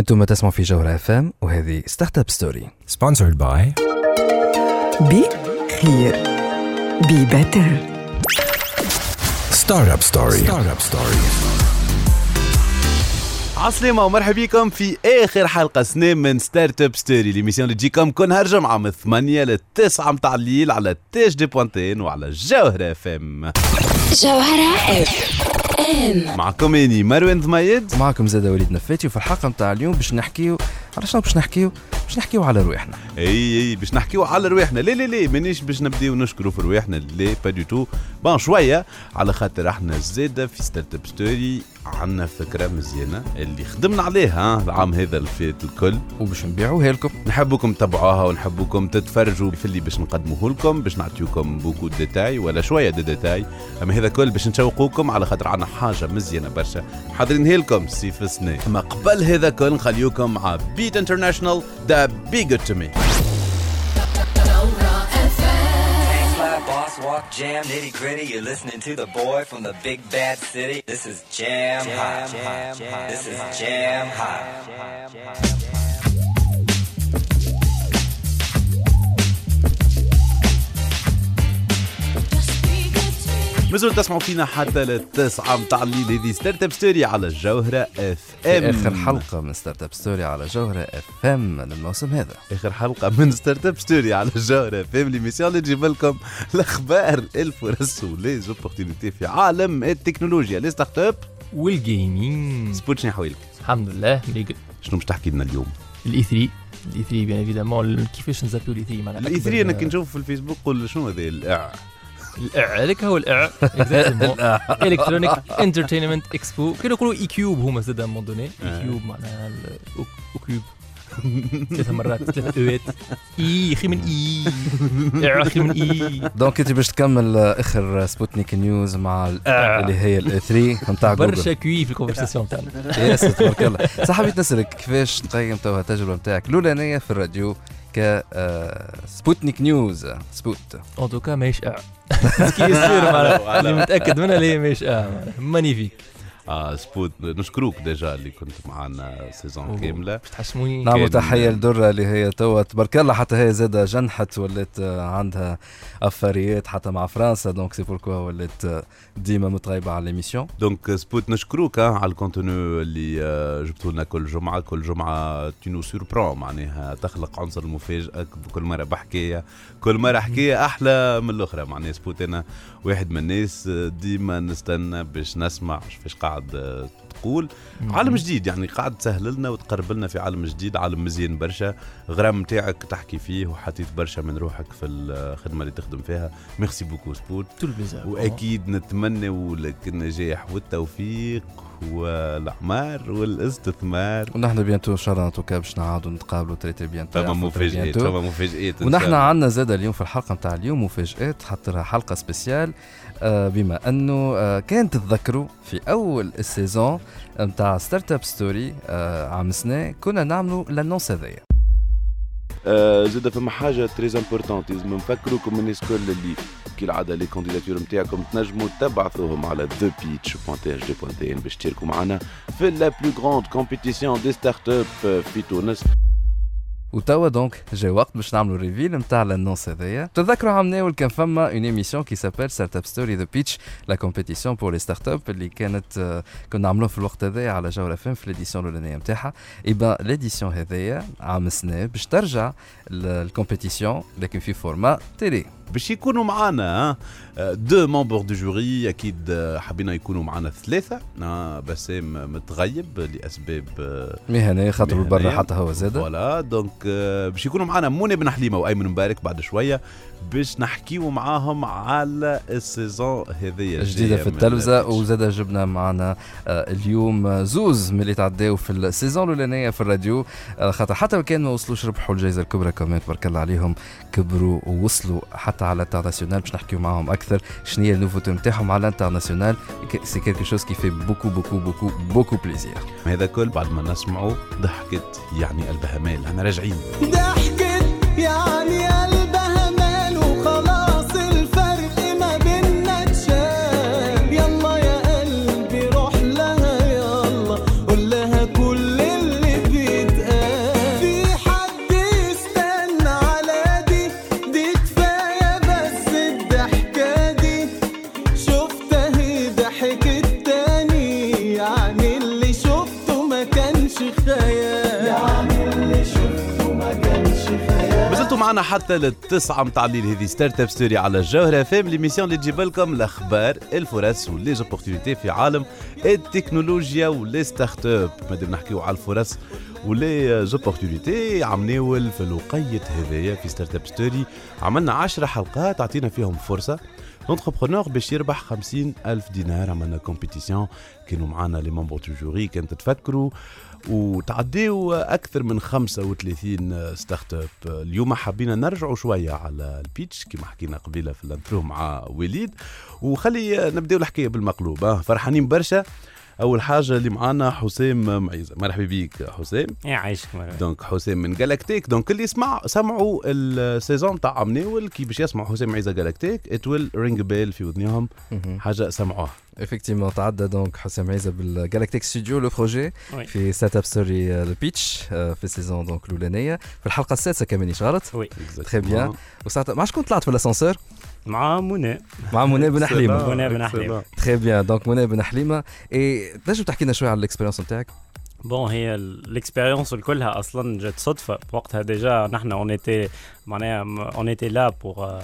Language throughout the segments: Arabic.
أنتم تسمعوا في جوهرة اف ام وهذه Startup Story Sponsored by بي خير بي بيتر Startup Story. Startup Story. عسلامة ومرحبا بكم في آخر حلقة سنة من Startup Story l'émission اللي تجيكم كل نهار جمعة من 8 ل 9 متاع الليل على تاج دي point tn وعلى جوهرة اف ام جوهرة اف ام معكم اني مروان ضميد معكم زاد وليد نفاتي وفي الحلقة متاع اليوم باش نحكيو على شنو باش نحكيو؟ باش نحكيو على رواحنا. إي إي باش نحكيو على رواحنا. لا لا لا مانيش باش نبداو نشكروا في رواحنا. لا pas du tout bon شوية على خاطر إحنا زاده في Startup Story عندنا فكرة مزيانة اللي خدمنا عليها ها، العام هذا اللي فات الكل. وباش نبيعوها لكم. نحبكم تتبعوها ونحبكم تتفرجوا في اللي باش نقدموه لكم باش نعطيوكم beaucoup détails ولا شوية دي ديتاي أما هذا كل باش نشوقوكم على خاطر عنا حاجة مزيانة برشا. حاضرينها لكم سنة أما قبل هذا كل نخليوكم مع Beat International The Be Good To Me. Walk jam, nitty gritty. You're listening to the boy from the big bad city. This is jam, jam hot. Jam, this is jam hot. مازلتوا تسمعوا فينا حتى للتسعة متاع الليل. هذه Startup Story على الجوهرة اف ام في آخر حلقة من Startup Story على جوهرة اف ام للموسم هذا. آخر حلقة من Startup Story على الجوهره اف ام l'émission اللي تجيب لكم الأخبار الفرص و les opportunités في عالم التكنولوجيا. les startups وال gaming سبوت شني حويلك الحمد لله. مليقل شنو باش تحكي لنا اليوم؟ ال E3 ال E3 bien évidemment كيفاش نزابيو ال E3 معناها الاي 3 أنا كي نشوف في الفيسبوك قول شنو هذا الاع هذاك هو الاع إلكترونيك إنترتينمنت إكسبو. كانوا يقولوا إي كيوب هما زاد مون دوني إي كيوب معناها أو كيوب. ثلاث مرات. ثلاث اوات إي أخي من إي. أخي من إي. دونك انت باش تكمل آه، اخر سبوتنيك نيوز مع ال- اللي هي الاي 3 نتاع برشا جوجل كوي في الكونفرساسيون تاعنا. يس تبارك الله. صح حبيت نسألك كيفاش تقيم توا التجربة نتاعك الأولانية في الراديو ك Sputnik News سبوت en tout cas ماهيش اع كي يصير معناها متاكد منها اللي هي ماهيش اع magnifique آه سبوت نشكروك déjà اللي كنت معنا saison كاملة. باش تحشموني نعمل كان- تحية لدرة اللي هي توا تبارك الله حتى هي زادة جنحت ولات آه، عندها افاريات حتى مع فرنسا donc c'est pourquoi ولات ديما متغيبه على l'émission donc سبوت نشكروك آه، على ال contenu اللي آه، جبتوا لنا كل جمعة. كل جمعة تنو surprenant معناها تخلق عنصر المفاجاه كل مرة بحكايه كل مره حكايه أحلى من الأخرى. معناها سبوت أنا واحد من الناس ديما نستنى باش نسمع كيفاش قاعد تقول. عالم جديد يعني قاعد تسهل لنا وتقرب لنا في عالم جديد. عالم مزيان برشا. غرام نتاعك تحكي فيه وحطيت برشا من روحك في الخدمة اللي تخدم فيها. merci beaucoup سبوت. وأكيد نتمنى لك النجاح والتوفيق والأعمار والاستثمار. ونحن bientôt إن شاء الله باش نعاودوا نتقابلوا très très bientôt. فما مفاجآت فما مفاجآت إن ونحن. عندنا زاد اليوم في الحلقة نتاع اليوم مفاجات حطرها حلقة spéciale آه، بما أنه آه، كان تتذكروا في أول ال saison نتاع Startup Story عام سنة كنا نعملوا l'annonce هذايا. آه، زاد فما حاجة très importante لازم نفكروكم الناس كل اللي كي العاده les candidatures نتاعكم تنجموا تبعثوهم على thepitch.tg.tn باش تشاركوا معنا في la plus grande compétition des startups في تونس. وتوا donc جا وقت باش نعملوا reveal نتاع l'annonce هذايا. تذكروا عام ناول كان فما une émission qui s'appelle Startup Story The Pitch la compétition pour les startups اللي كانت آه، كنا عاملوها في الوقت هذايا على جوهرة اف ام في l'édition الاولانيه نتاعها. eh ben l'édition هذايا عام سنة باش ترجع ال compétition لكن في format télé باش يكونوا معنا deux membres du jury أكيد آه، حبينا يكونوا معنا ثلاثة آه، بسام متغيب لأسباب آه، مهنية خاطر. برا حتى هو زاد. voilà donc باش يكونوا معنا منى بن حليمة وأيمن مبارك بعد شوية. باش نحكيو معاهم على ال saison هذيا جديدة في التلفزة. وزاد جبنا معنا آه، اليوم زوز من اللي تعداو في ال saison الأولانية في الراديو. آه، خاطر حتى لو كان ما وصلوش ربحوا الجائزة الكبرى كمان تبارك الله عليهم كبروا ووصلوا حتى على ال international باش نحكيو معاهم أكثر شنو هي ال nouveauté نتاعهم على ال international c'est quelque chose qui fait beaucoup beaucoup beaucoup beaucoup plaisir هذا كل بعد ما نسمعوا ضحكت يعني قلبها مال إحنا راجعين. ضحكت يعني حتى للتسعة متاع الليل. هذه Startup Story على الجوهرة FM l'émission اللي تجيب لكم الأخبار الفرص و les opportunités في عالم التكنولوجيا و les startups مادام نحكيو على الفرص و les opportunités عم في الوقيت هذايا في Startup Story عملنا 10 حلقات عطينا فيهم فرصة. l'entrepreneur باش يربح 50 ألف دينار. عملنا compétition كانوا معنا les membres du jury كان تتفكروا وتعديوا أكثر من 35 startups اليوم حبينا نرجعوا شوية على ال pitch كما حكينا قبيلة في ال intro مع وليد. وخلي نبداو الحكاية بالمقلوب فرحانين برشا. أول حاجة اللي معانا حسام معيزة. مرحبا بيك حسام. يا عايشك مرحبا. donc حسام من جالاكتيك donc اللي يسمع سمعوا ال saison تاع عمناول كي باش يسمعوا حسام معيزة جالاكتيك it will ring a bell في ودنيهم. حاجة سمعوها. Effectivement, تعدى donc حسام معيزة بالجالاكتيك studio le projet. في Startup Story ال pitch في ال saison donc الاولانيه في الحلقة السادسة كمان مش غلط؟ oui très bien وساعتها ما شكون طلعت في الاسانسور مع منى مع منى بن حليمة. منى بن حليمة. très bien donc منى بن حليمه اي تنجم تحكي لنا شوية على ال expérience نتاعك bon هي ال expérience كلها أصلا جات صدفه وقتها déjà نحن on était معناها on était là pour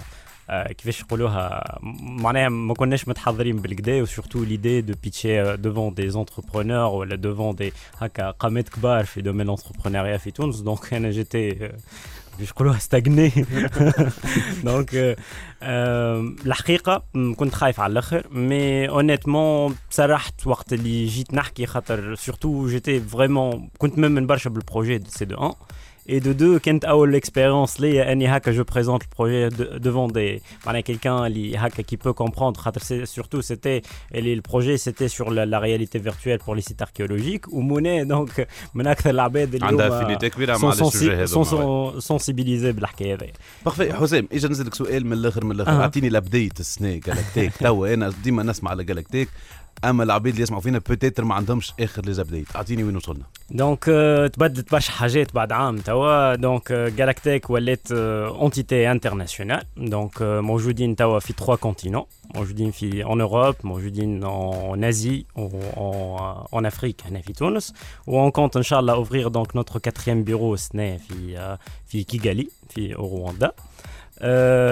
كيفاش يقولوها معناها ما كناش متحضرين بالكدا وسورتو ليدي دو بيتشي ديفون دي زونتربرونور ولا ديفون دي هكا قامات كبار في دومين لونتربرونيريا في تونس دونك أنا جيتي كيفاش يقولوها ستاغني دونك الحقيقة كنت خايف على الآخر مي اونيتمون سرحت وقت اللي جيت نحكي خاطر سورتو جيتي فريمون كنت مؤمن برشا بالبروجي سي دو 1 Et de deux, كانت أول expérience ليا أني هكا je présente ال projet devant des معناها quelqu'un اللي هكا qui peut comprendre. خاطر c'est- surtout c'était اللي ال projet c'était sur la, la réalité virtuelle pour les sites archéologiques ومنى donc من أكثر العباد اللي عندها هما affinité كبيره sont مع ال sujet sensi- هذا sont- sont sensibilisés بالحكايه هذه parfait حسام اجا نزلك سؤال من الأخر من الأخر. أها. أعطيني لبدايه السنة جالاكتيك توا أنا ديما نسمع على جالاكتيك أما العبيد اللي يسمعوا فينا peut-être ما عندهمش آخر les updates أعطيني وين وصلنا. donc آه، تبدلت برشا حاجات بعد عام توا. donc جالاكتيك ولات entité internationale donc موجودين توا في 3 continents موجودين في en Europe موجودين و en, en Afrique هنا في تونس. و on compte ان شاء الله ouvrir donc notre quatrième bureau السنة في آه، في كيغالي في رواندا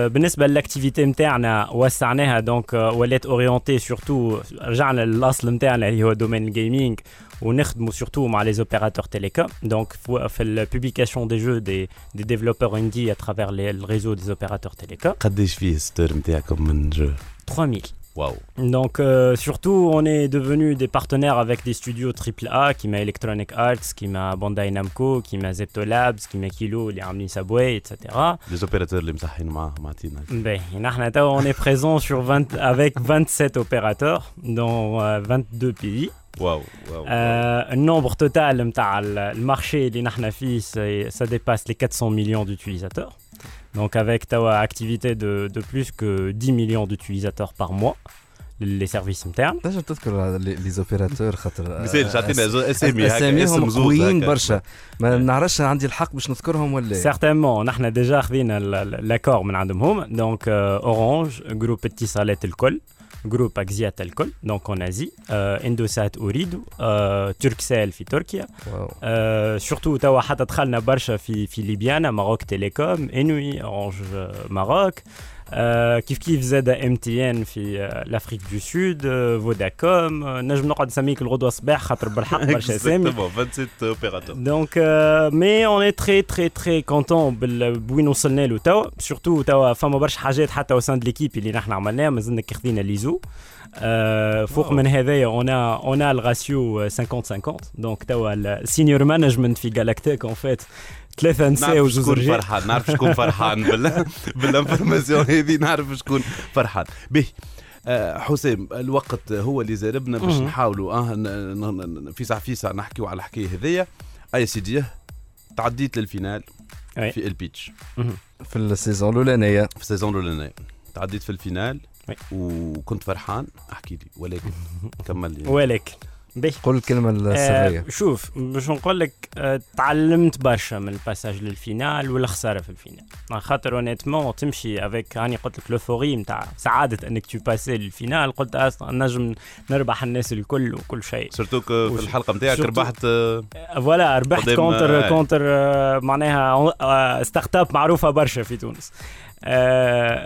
بالنسبة لل activité نتاعنا وسعناها donc آه، ولات orientée surtout رجعنا للأصل نتاعنا اللي هو domaine ال gaming ونخدموا سورتو مع les opérateurs télécom. Donc في في البوبليكاسيون دي جو دي دي ديفلوبeurs indie à travers les- le réseau des opérateurs télécom. قداش فيه ستور نتاعكم من جو؟ 3000 واو donc euh, surtout on est devenu des partenaires avec des studios AAA qui m'a Electronic Arts qui m'a Bandai Namco qui m'a Zepto Labs qui m'a Kilo اللي عاملين Subway etc لي زوبيراتور اللي مسحين معاهم اعطينا Ben, نحن توا on est présent sur 20 avec 27 opérateurs dans euh, 22 pays واو واو Euh, النومبر توتال نتاع المارشي اللي نحن فيه سي- ça dépasse les 400 millions d'utilisateurs. Donc avec توا activité de, de plus que 10 millions d'utilisateurs par mois les services internes. تنجم تذكر لي les opérateurs خاطر مثال تعطينا les o- اسامي هكا اسم اساميهم زوز قويين هكا. برشا. ما نعرفش عندي الحق باش نذكرهم ولا؟ Certainement نحن ديجا خذينا l'accord من عندهم. هم donc euh, Orange Group اتصالات الكل جروب اكزيات الكل دونك اون ازي اندوسات اريد تركسيل في تركيا واو آه، سورتو توا حتى دخلنا برشا في في ليبيانا ماروك تيليكوم انوي اورانج آه، ماروك آه، كيف كيف زاد ام تي ان في آه، لافريك دو سود آه، فوداكوم آه، نجم نقعد نسميك الغدوه صباح خاطر بالحق برشا اسامي Exactement, 27 اوبيراتور Donc, euh, mais on est très très très content بال- بوين وصلنا له توا سورتو توا فما برشا حاجات حتى وسان ليكيب اللي نحن عملناها مازلنا كي خذينا ليزو آه فوق من هذايا on on a le ratio 50 50 donc توا ال senior management في جالاكتيك en fait ثلاثة نساء نعرف وجوز شكون رجال. فرحان نعرف شكون فرحان بال بال information هذه نعرف شكون فرحان. به آه، حسام الوقت هو اللي زاربنا باش. نحاولوا آه ن- ن- ن- فيسع فيسع نحكيو على الحكاية هذيا. اي سيدي تعديت لل finale أي. في ال pitch في ال saison الأولانية. في ال saison الأولانية. تعديت في ال finale. وكنت فرحان. احكي لي ولكن كمل لي. ولكن. باهي قول الكلمة السرية. آه شوف باش نقول لك آه تعلمت برشا من ال passage لل finale والخساره في ال finale. خاطر honnêtement تمشي avec هاني قلت لك le fou rire نتاع سعادة إنك tu passes لل finale قلت أصلا نجم نربح الناس الكل وكل شيء. surtout في الحلقة نتاعك ربحت آه، voilà ربحت contre آه. contre آه، معناها آه، startup معروفة برشا في تونس. آه،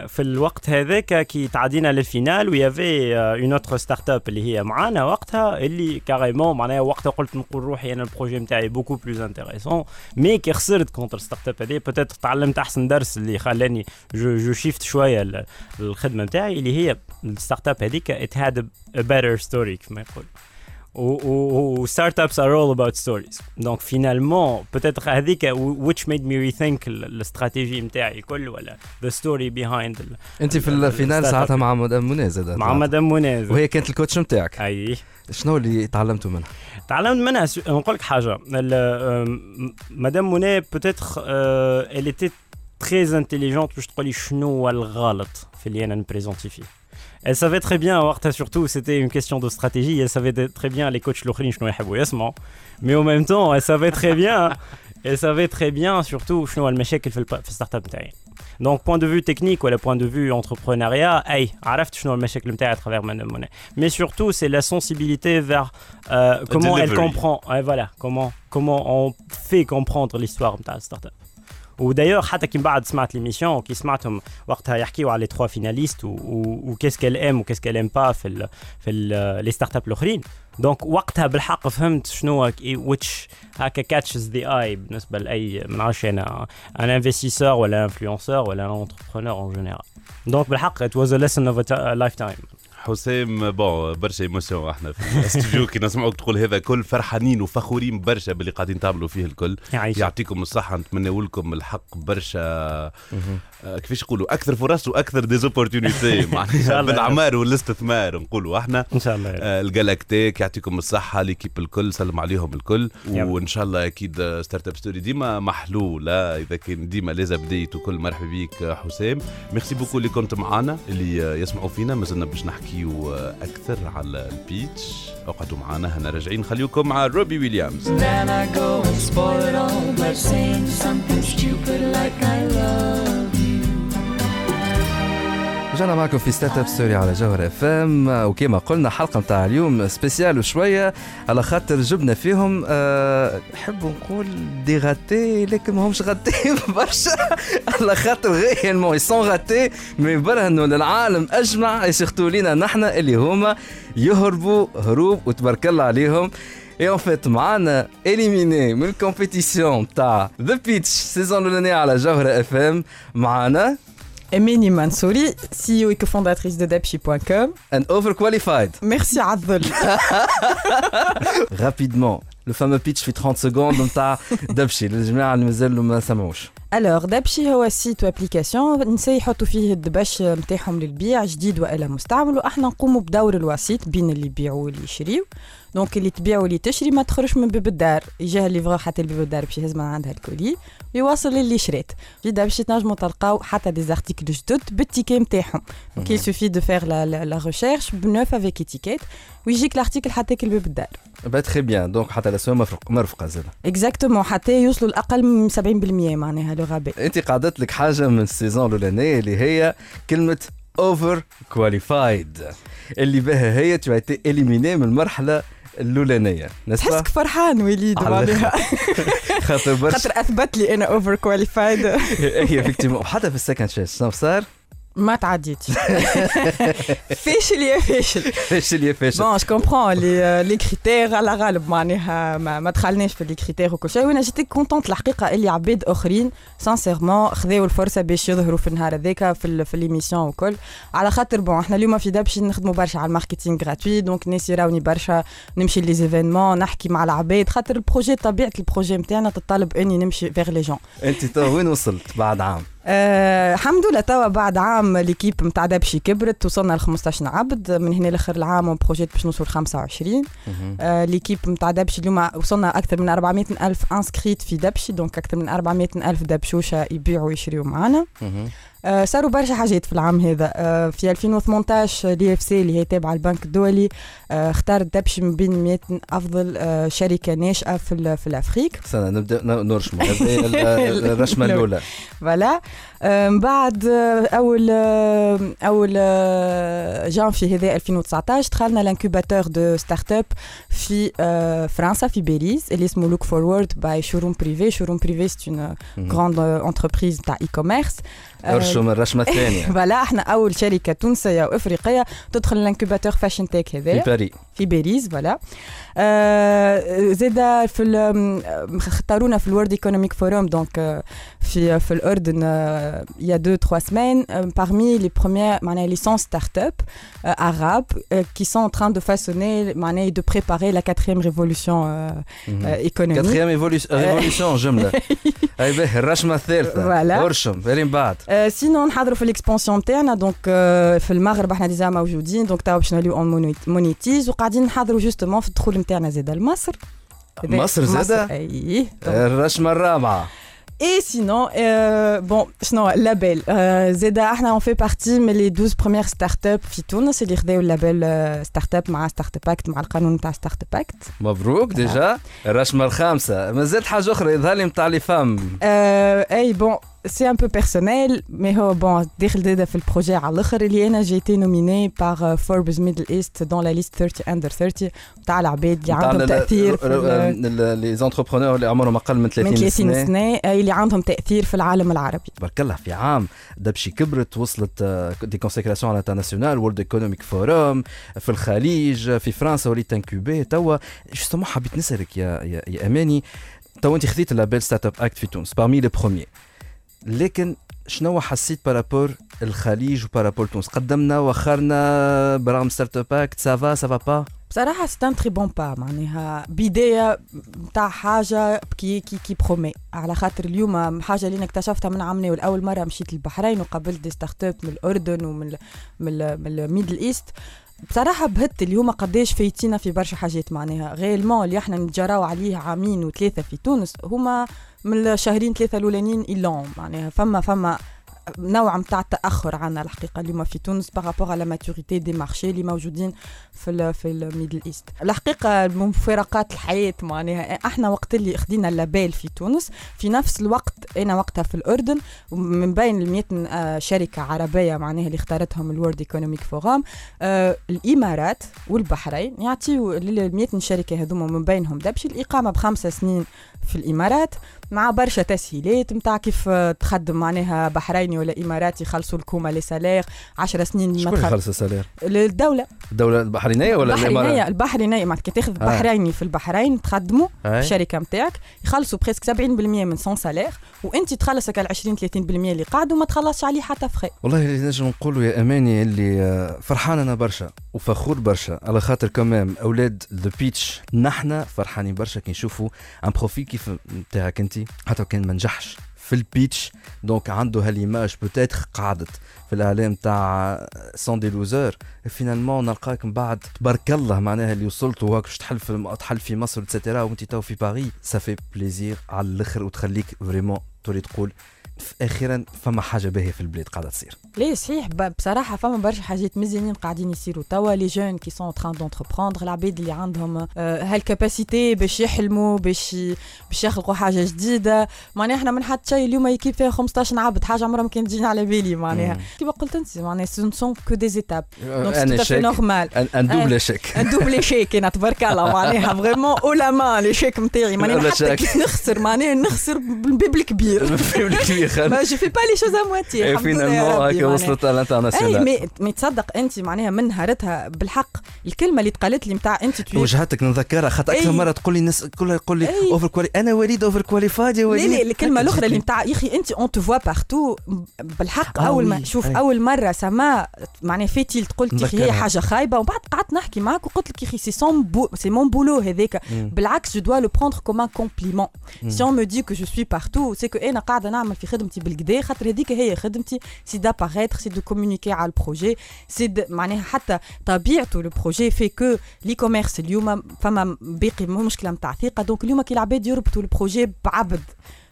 في الوقت هذاك كي تعدينا لل finale و y avait une autre startup اللي هي معانا وقتها اللي carrément معناها وقتها قلت نقول روحي أنا ال projet نتاعي beaucoup plus intéressant mais كي خسرت contre startup هذه. peut-être تعلمت أحسن درس اللي خلاني je, je shift شوية ال- الخدمة نتاعي اللي هي ال startup هذيك it had better story كما يقول و startups are all about stories donc finalement peut-être هذيك which made me rethink ال- الاستراتيجي نتاعي كل ولا the story behind انت في ال finale ساعتها. مع مدام منى مع مدام منى وهي كانت ال coach نتاعك أي. شنو اللي تعلمتوا منها؟ تعلمت منها. نقول لك حاجة. ال- مدام منى peut-être elle était très intelligente. باش تقولي شنو هو الغلط في اللي أنا نبريزونتي فيه Elle savait très bien وقتها surtout c'était une question de stratégie elle savait de- très bien les coachs الاخرين شنو يحبوا يسمعوا mais en même temps elle savait très bien elle savait très bien surtout شنو هو المشاكل في الب- في الستارت اب نتاعي دونك بوان دو فيو تكنيك ولا بوان دو فيو entrepreneuriat اي عرفت شنو المشاكل نتاعي à travers مدام منى mais surtout c'est la sensibilité vers euh, comment elle delivery. comprend ouais, voilà comment comment on fait comprendre l'histoire نتاع الستارت اب ودايوغ حتى كي من بعد سمعت ليميسيون كي سمعتهم وقتها يحكيوا على لي تخوا فيناليست وكيس كال ام وكيس كال ام با في ال في لي ستارت اب الاخرين donc وقتها بالحق فهمت شنو ويتش هكا catches the eye بالنسبة لأي ما نعرفش أنا un investisseur ولا influenceur ولا un entrepreneur en général donc بالحق it was a lesson of lifetime حسام bon برشا émotions إحنا في الاستوديو كي نسمعوك تقول هذا كل فرحانين وفخورين برشا باللي قاعدين تعملوا فيه الكل. يعطيكم الصحة نتمنى لكم الحق برشا. آه، كيفاش يقولوا؟ أكثر فرص وأكثر des opportunités شاء معناها الله. بالأعمار والاستثمار نقولوا إحنا. إن شاء الله. آه، الجالاكتيك يعطيكم الصحة l'équipe الكل سلم عليهم الكل. وإن شاء الله أكيد آه، Startup Story ديما محلولة. إذا كان ديما لازم بديت وكل مرحبا بيك حسام. Merci beaucoup اللي كنت معانا اللي يسمعوا فينا مازلنا باش نحكيو أكثر على ال pitch. أقعدوا معانا هنا راجعين. خليكم مع روبي ويليامز. Then I go and spoil it all by saying something stupid like I love. رجعنا معكم في Startup Story على جوهر اف ام وكما قلنا حلقة نتاع اليوم spéciale وشوية. على خاطر جبنا فيهم أه نحب نقول دي غاتي لكن ما همش غاتي برشا. على خاطر غيالمون يسون غاتي مي برهنوا للعالم أجمع. سيرتو لينا نحن اللي هما. يهربوا هروب وتبارك الله عليهم. اي اون فيت معانا اليميني من الكومبيتيسيون تاع ذا بيتش سيزون الاولانيه على جوهر اف ام معانا Emini Mansouri, CEO et cofondatrice de Dapchi.com. and overqualified. Merci Adel. rapidement le fameux pitch في 30 secondes نتاع Dabchy للجماعه اللي مازالوا ما سمعوش Alors Dabchy هو site و application النساء يحطوا فيه الدبش نتاعهم للبيع جديد والا مستعمل وإحنا نقوموا بدور الوسيط بين اللي يبيعوا واللي يشريوا donc اللي تبيع واللي تشري ما تخرجش من باب الدار. يجيها ال livreur حتى لباب الدار باش يهز من عندها ال colis ويواصل للي شريت. في Dabchy تنجموا تلقاو حتى des articles جدد بال étiquette نتاعهم donc faire la, la, la recherche بنوف افيك اتيكيت ويجيك الارتيكل حتى لباب الدار. با تري بيان دونك حتى الاسواق مرفق مرفقة زاد اكزاكتومون حتى يوصلوا الاقل من 70% معناها لو غابي انت قعدت لك حاجة من السيزون الأولانية اللي هي كلمة اوفر كواليفايد اللي بها هي تو اليميني من المرحله الأولانية تحسك فرحان وليد معناها خاطر برشا. خاطر أثبت لي أنا اوفر كواليفايد هي effectivement وحتى في ال second chance شنو صار؟ ما تعديتش فاشل يا فاشل. فاشل يا فاشل. bon je comprends les les critères على غالب معناها ما, دخلناش في les critères وكل شيء. وأنا جيت contente الحقيقة اللي عباد أخرين sincèrement خذاو الفرصة باش يظهروا في النهار هذاك في في l'émission وكل. على خاطر bon إحنا اليوم في Dabchy نخدموا برشا على ال marketing gratuit donc الناس يراوني برشا نمشي les événements نحكي مع العباد. خاطر ال projet طبيعة ال projet نتاعنا تطلب إني نمشي vers les gens أنت وين وصلت بعد عام؟ آه، الحمد لله توا بعد عام l'équipe نتاع Dabchy كبرت وصلنا ل 15 عبد من هنا لآخر العام projet باش نوصل 25 آه، l'équipe نتاع Dabchy اليوم وصلنا أكثر من 400 ألف inscrites في Dabchy donc أكثر من 400 ألف دبشوشه يبيعوا ويشريوا معنا صاروا برشا حاجات في العام هذا. آه، في 2018 دي إف سي اللي هي تابعة البنك الدولي آه، اختارت Dabchy من بين 100 أفضل آه، شركة ناشئة في في l'Afrique. استنى نبدأ ن- نرشموا هذه هي ال- الرشمة الأولى. voilà. آه، بعد آه، أول آه، أول آه، جانفي هذا 2019 دخلنا l'incubateur de startups في فرنسا في بيريز اللي اسمه Look Forward by Showroomprivé Showroomprivé c'est un مهم. grande entreprise تاع e-commerce ارشم الرشمه الثانية. voilà إحنا أول شركة تونسية وإفريقية تدخل الانكوباتور فاشن تيك في هذا باريس في باريس فوالا زاد في اختارونا في الورد ايكونوميك فوروم دونك في في الأردن يا دو تخوا سمان parmi les premières معناها les 100 start-up euh, arabes euh, qui sont en train de façonner معناها de préparer la quatrième révolution euh, euh, économique. كاتريام ايفوليسيون جمله اي به الرشمه الثالثه فوالا. ارشم فين من بعد آه، سينو نحضروا في الاكسبانسيون تاعنا دونك آه، في المغرب إحنا ديجا موجودين دونك توا باش نوليو اون مونيتيز وقاعدين نحضروا جوستومون في الدخول نتاعنا زاده لمصر مصر زادة؟ اي الرشمه الرابعه اي سينون بون شنو اللابيل آه، زاده إحنا اون في بارتي من لي 12 بروميير ستارت اب في تونس اللي خداو اللابيل ستارت اب مع ستارت اب اكت مع القانون تاع ستارت اب اكت مبروك ديجا الرشمه الخامسه مازالت حاجة أخرى يظهر لي نتاع لي فام Euh, اي bon un peu personnel mais هو bon داخل زاده في ال projet على الآخر اللي أنا j'étais nominée par Forbes Middle East dans la liste 30 Under 30 تاع العباد اللي عندهم تاثير les entrepreneurs اللي عمرهم أقل من 30 من 30 سنه سنه اللي عندهم تاثير في العالم العربي. تبارك الله في عام. Dabchy كبرت وصلت des consécrations internationales World Economic Forum في الخليج في فرنسا وليت incubée توا justement حبيت نسألك يا يا, أماني توا أنت خذيت label Startup Act في تونس parmi les premiers لكن شنو حسيت par rapport الخليج و par rapport تونس؟ قدمنا وخرنا برغم Startup Act ça va ça va pas بصراحة c'est un très bon با معناها بداية تاع حاجة كي كي كي promet على خاطر اليوم حاجة اللي اكتشفتها من عامنا والأول مرة مشيت للبحرين وقابلت des startups من الأردن ومن من من ال Middle East بصراحة بهت اليوم قداش فايتينا في برشا حاجات معناها. réellement اللي إحنا نتجراو عليه عامين وثلاثة في تونس هما من الشهرين ثلاثة الأولانيين إلون معناها فما فما نوع متاع تأخر عنا الحقيقة اليوم في تونس par rapport à la maturité des marchés اللي موجودين في ال في ال Middle East الحقيقة مفارقات الحياة معناها. إحنا وقت اللي خدينا ال label في تونس في نفس الوقت أنا وقتها في الأردن من بين ال 100 آه، شركة عربية معناها اللي اختارتهم ال World Economic Forum آه الإمارات والبحرين يعطيوا لل 100 شركة هذوما من بينهم. دبشي الإقامة بخمسة سنين في الإمارات مع برشا تسهيلات نتاع كيف آه، تخدم معناها بحريني ولا إماراتي يخلصوا لكم les salaires 10 سنين ما شكون يخلص ال salaire؟ الدولة الدولة البحرينية ولا البحرينية؟ البحرينية معناتها كي تاخذ آه. بحريني في البحرين تخدموا أي. الشركة نتاعك يخلصوا presque 70% من son salaire وأنت تخلصك ال 20 30% اللي قاعد وما تخلصش عليه حتى فخي والله اللي نجم نقولوا يا أماني اللي آه، فرحان أنا برشا وفخور برشا على خاطر كمان أولاد The Pitch نحنا فرحانين برشا كي نشوفوا un profil كيف نتاعك انت. حتى كان ما نجحش في ال pitch. donc عنده ها l'image peut-être قعدت في الإعلام تاع sont des losers finalement نلقاك من بعد. تبارك الله معناها اللي وصلت وهاك باش تحل في تحل في مصر et cetera وانت تو في باريس ça fait plaisir على الآخر وتخليك vraiment تولي تقول أخيرا فما حاجة باهية في البلاد قاعدة تصير. ليه صحيح؟ بصراحة فما برشا حاجات مزيانين قاعدين يصيروا. توا les jeunes qui sont en train d'entreprendre العباد اللي عندهم آه، هال capacité باش يحلموا باش باش يخلقوا حاجة جديدة. معناها إحنا من حد شيء اليوم يكيب فيها 15 عبد. حاجة عمرها ما كانت تجينا على بالي معناها. كيما قلت أنت معناها سون سون كو دي زيتاب دونك ان سي تو شيك نورمال ان دوبل. شيك ان دوبل شيك أنا تبارك الله معناها فريمون أو لا مان لي شيك نتاعي معناها حتى نخسر معناها نخسر بالبيب الكبير ما جو في با لي شوز ا يا فينالمون هكا. وصلت الانترناسيونال مي مي تصدق أنت معناها من نهارتها بالحق الكلمة اللي تقالت لي نتاع أنت وجهتك نذكرها خاطر أكثر. مرة تقول لي الناس كلها تقول لي. over quali أنا وليد over qualified يا لا وليد لا الكلمة هكا الأخرى اللي. نتاع يا أخي أنت on te voit partout بالحق آه أول ما شوف. أول مرة سما معناها فاتيل قلت يا أخي هي. حاجة خايبة ومن بعد قعدت نحكي معاك وقلت لك يا أخي c'est son bou c'est mon boulot هذاك. بالعكس je dois le prendre comme un compliment. si on me dit que je suis partout c'est que أنا قاعدة نعمل في خدمتي بالكدا خاطر هذيك هي خدمتي c'est d'apparaître c'est de communiquer على ال projet c'est معناها حتى طبيعته le projet fait que l'e-commerce اليوم فما باقي مشكلة نتاع ثقة donc اليوم كي العباد يربطوا ال projet بعبد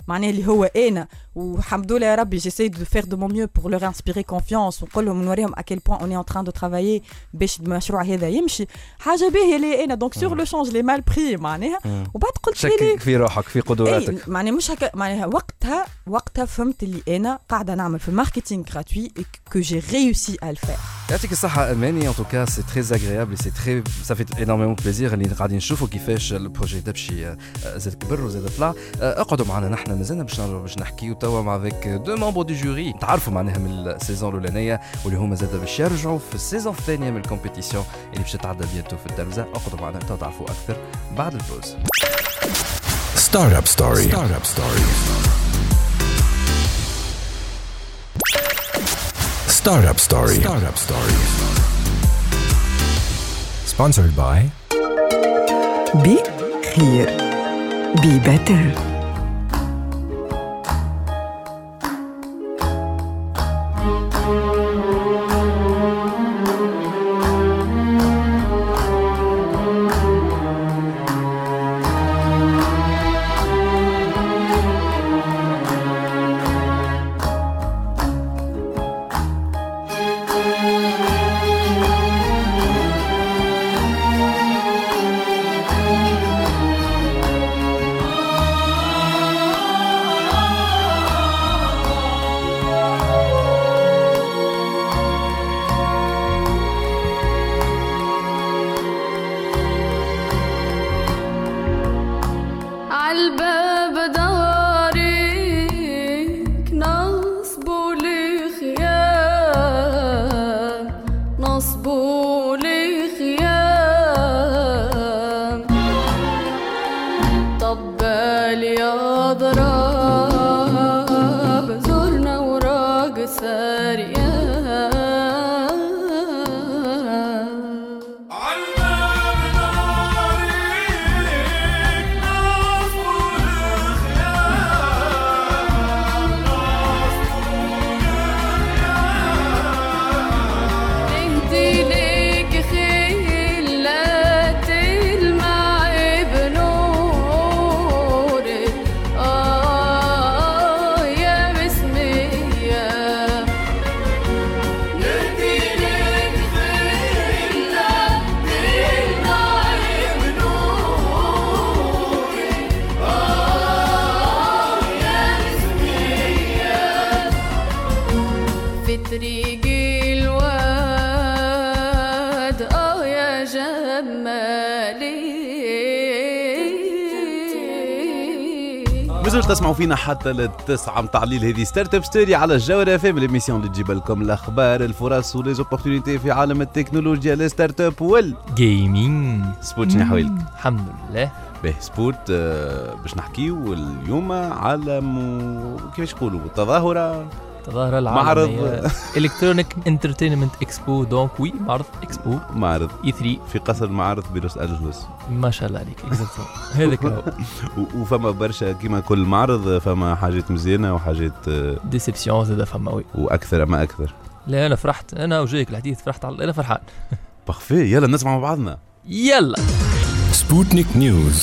معناها اللي هو أنا. والحمد لله يا ربي j'essaye de faire de mon mieux pour leur inspirer confiance ونقول لهم نوريهم à quel point on est en train de travailler باش المشروع هذا يمشي حاجة باهيه لي أنا donc sur le champ je l'ai mal pris معناها وبعد قلت لي شكك في روحك في اي قدراتك معناها مش هكا معناها وقتها وقتها فهمت اللي أنا قاعدة نعمل في ال marketing gratuit et que j'ai réussi à le faire يعطيك الصحة أماني en tout cas c'est très agréable c'est très ça fait énormément plaisir اللي قاعدين نشوفوا كيفاش ال projet تمشي آه، زاد كبر وزاد طلع آه، اقعدوا معنا نحن مازلنا باش نرجعوا باش نحكيو توا مع avec deux membres du jury تعرفوا معناها من ال saison الأولانية واللي هما زاد باش يرجعوا في ال saison الثانية من ال compétition اللي باش تتعدى bientôt في التلفزة اقعدوا معنا تو تعرفوا أكثر بعد ال pause Startup Story. Startup Story. Startup Story. Startup Story. Sponsored by بي خير بي بيتر فينا حتى للتسعة متاع الليل هذه Startup Story على الجوهرة FM l'émission اللي تجيب لكم الأخبار الفرص و les opportunités في عالم التكنولوجيا ال startup وال gaming سبوت شنو حوالك الحمد لله. به سبوت آه، باش نحكيو اليوم على. كيفاش يقولوا تظاهرة تظاهرة معرض. Electronic Entertainment Expo donc oui معرض اكسبو معرض. E3 في قصر المعارض بلوس أنجلوس. ما شاء الله عليك هذاك هو. وفما برشا كيما كل معرض فما حاجات مزيانة وحاجات آه، déception زاد فما oui وأكثر ما أكثر. لا أنا فرحت. أنا وجايك الحديث فرحت على أنا فرحان. parfait يلا نسمع مع بعضنا. يلا. Sputnik News.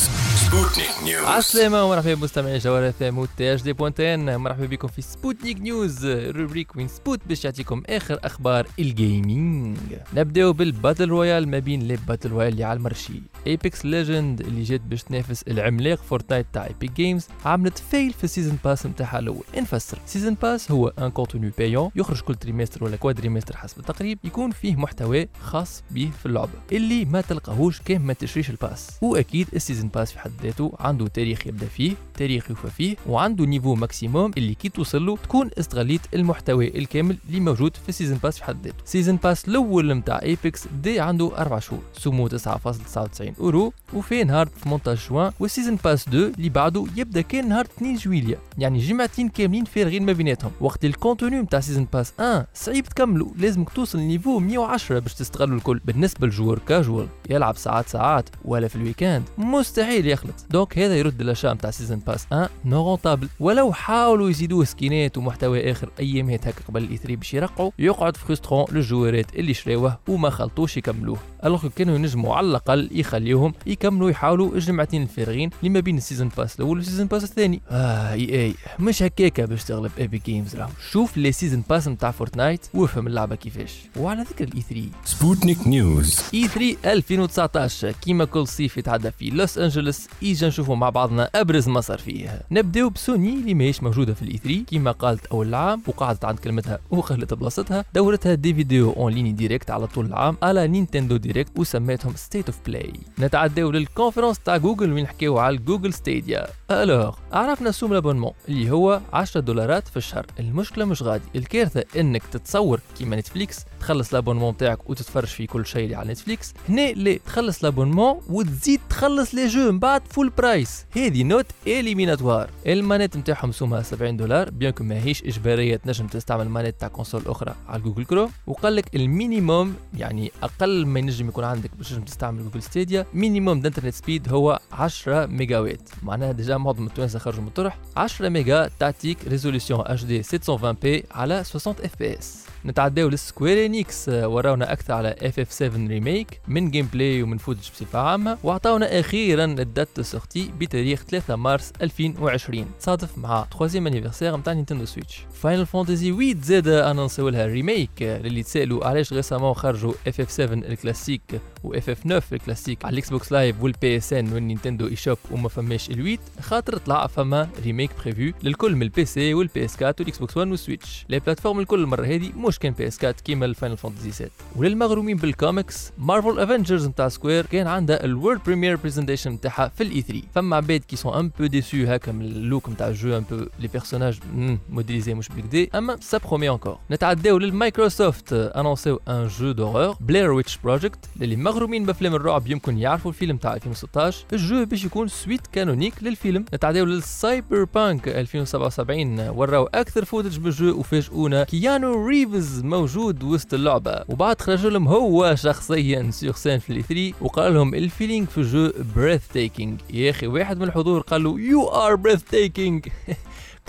Sputnik. News. عسلامة ومرحبا بمستمعي جوهر FM THD point tn مرحبا بكم في Sputnik News rubrique وين سبوت باش يعطيكم اخر أخبار ال gaming نبداو بال battle royale ما بين les battle royale اللي على ال marché Apex Legends اللي جات باش تنافس العملاق Fortnite تاع Epic Games عملت فيل في ال season pass نتاعها الأول نفسر season pass هو un contenu payant يخرج كل trimestre ولا quadrimestre حسب التقريب يكون فيه محتوى خاص به في اللعبه اللي ما تلقاهوش كان ما تشريش ال pass واكيد ال season pass في حد ذاته عنده تاريخ يبدأ فيه تاريخ يوفى فيه وعنده niveau maximum اللي كي توصل له تكون استغليت المحتوى الكامل اللي موجود في ال season pass في حد ذاته. season pass الأول نتاع Apex دي عنده 4 شهور سمو 9.99 أورو وفي نهار 18 جوان وال season pass 2 اللي بعده يبدأ كان نهار 2 جويليا يعني جمعتين كاملين فارغين ما بيناتهم. وقت ال contenu نتاع season pass 1 صعيب تكملوا لازمك توصل ل niveau 110 باش تستغلوا الكل بالنسبة لل joueur casual. يلعب ساعات ساعات ولا في ال weekend. مستحيل يخلط donc هذا يرد l'achat نتاع season pass 1 non rentable ولو حاولوا يزيدوه skin ات ومحتوى آخر ايامات هكا قبل ال E3 باش يرقعوا يقعد frustrant لل joueur ات اللي شراوه وما خلطوش يكملوه. alors كانوا ينجموا على الأقل يخليوهم يكملوا يحاولوا الجمعتين الفارغين اللي ما بين ال season pass الأول وال season pass الثاني. آه إي إي. مش هكاكا باش تغلب Epic Games راهو. شوف لي season pass نتاع Fortnite وافهم اللعبة كيفاش. وعلى ذكر ال E3 Sputnik News E3 2019 كيما كل صيف يتعدى في لوس انجلوس إجا نشوفوا مع بعضنا أبرز ما صار فيه. نبدأو بسوني اللي ماهيش موجودة في ال E3 كيما قالت أول عام وقعدت عند كلمتها وخلت بلاصتها دورتها des vidéos en ligne direct على طول العام على Nintendo Direct وسميتهم State of Play نتعداو لل conférence تاع جوجل وين نحكيو على Google Stadia alors عرفنا سوم ال abonnement اللي هو 10 دولارات في الشهر. المشكلة مش غادي. الكارثة إنك تتصور كيما نتفليكس تخلص ال abonnement تاعك وتتفرج في كل شيء اللي على نتفليكس هنا لا تخلص ال abonnement وتزيد تخلص les jeux من بعد full price هذه note éliminatoire ال manette نتاعهم سومها 70 دولار bien ماهيش إجبارية تنجم تستعمل manette تاع console أخرى على Google Chrome وقال لك ال minimum يعني أقل ما ينجم يكون عندك باش تنجم تستعمل Google Stadia minimum d'internet speed هو 10 ميجا وات معناها déjà معظم التوانسة خرجوا من الطرح 10 ميجا تعطيك résolution HD 720p على 60 FPS نتعداو ل Square Enix وراونا أكثر على FF 7 Remake من gameplay ومن footage بصفة عامة. وأعطاونا أخيرا ال date sortie بتاريخ 3 مارس 2020 تصادف مع 3 anniversaire نتاع Nintendo Switch Final Fantasy 8 زاد انونسيو لها remake للي تسألوا علاش récemment خرجوا FF 7 الكلاسيك و FF 9 الكلاسيك على ال Xbox Live وال PSN وال Nintendo eShop وما فماش ال8 خاطر طلع فما remake prévu للكل من ال PC وال PS 4 وال Xbox One وال Switch les plateformes الكل المرة هذه كان PS 4 كيما ال Final Fantasy 7 وللمغرومين بال comics Marvel's Avengers نتاع Square كان عندها ال world premiere presentation نتاعها في ال E3 فما عباد qui sont un peu déçus هكا من ال look نتاع ال jeu un peu les personnages modélisés مش بالكدا أما ça promet encore نتعداو للمايكروسوفت انونسيو un jeu d'horreur Blair Witch Project للي مغرومين بأفلام الرعب يمكن يعرفوا الفيلم تاع 2016 ال jeu باش يكون suite canonique للفيلم. نتعداو لل Cyberpunk 2077 وراو أكثر footage بال jeu وفاجئونا. كيانو ريفز موجود وسط اللعبة. وبعد خرج لهم هو شخصيا sur scène في E3 وقال لهم ال feeling في ال jeu breathtaking يا أخي واحد من الحضور قال له you are breathtaking